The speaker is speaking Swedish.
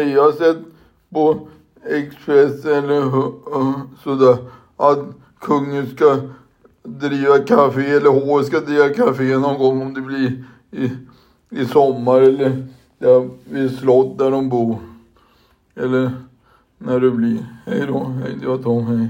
E, Jag har sett på Expressen eller um, sådär att kungen ska driva café eller H ska driva café någon gång om det blir i, i sommar eller ja, vid slott där de bor. Eller när det blir. Hej då. Hej, det var Tom. Hej.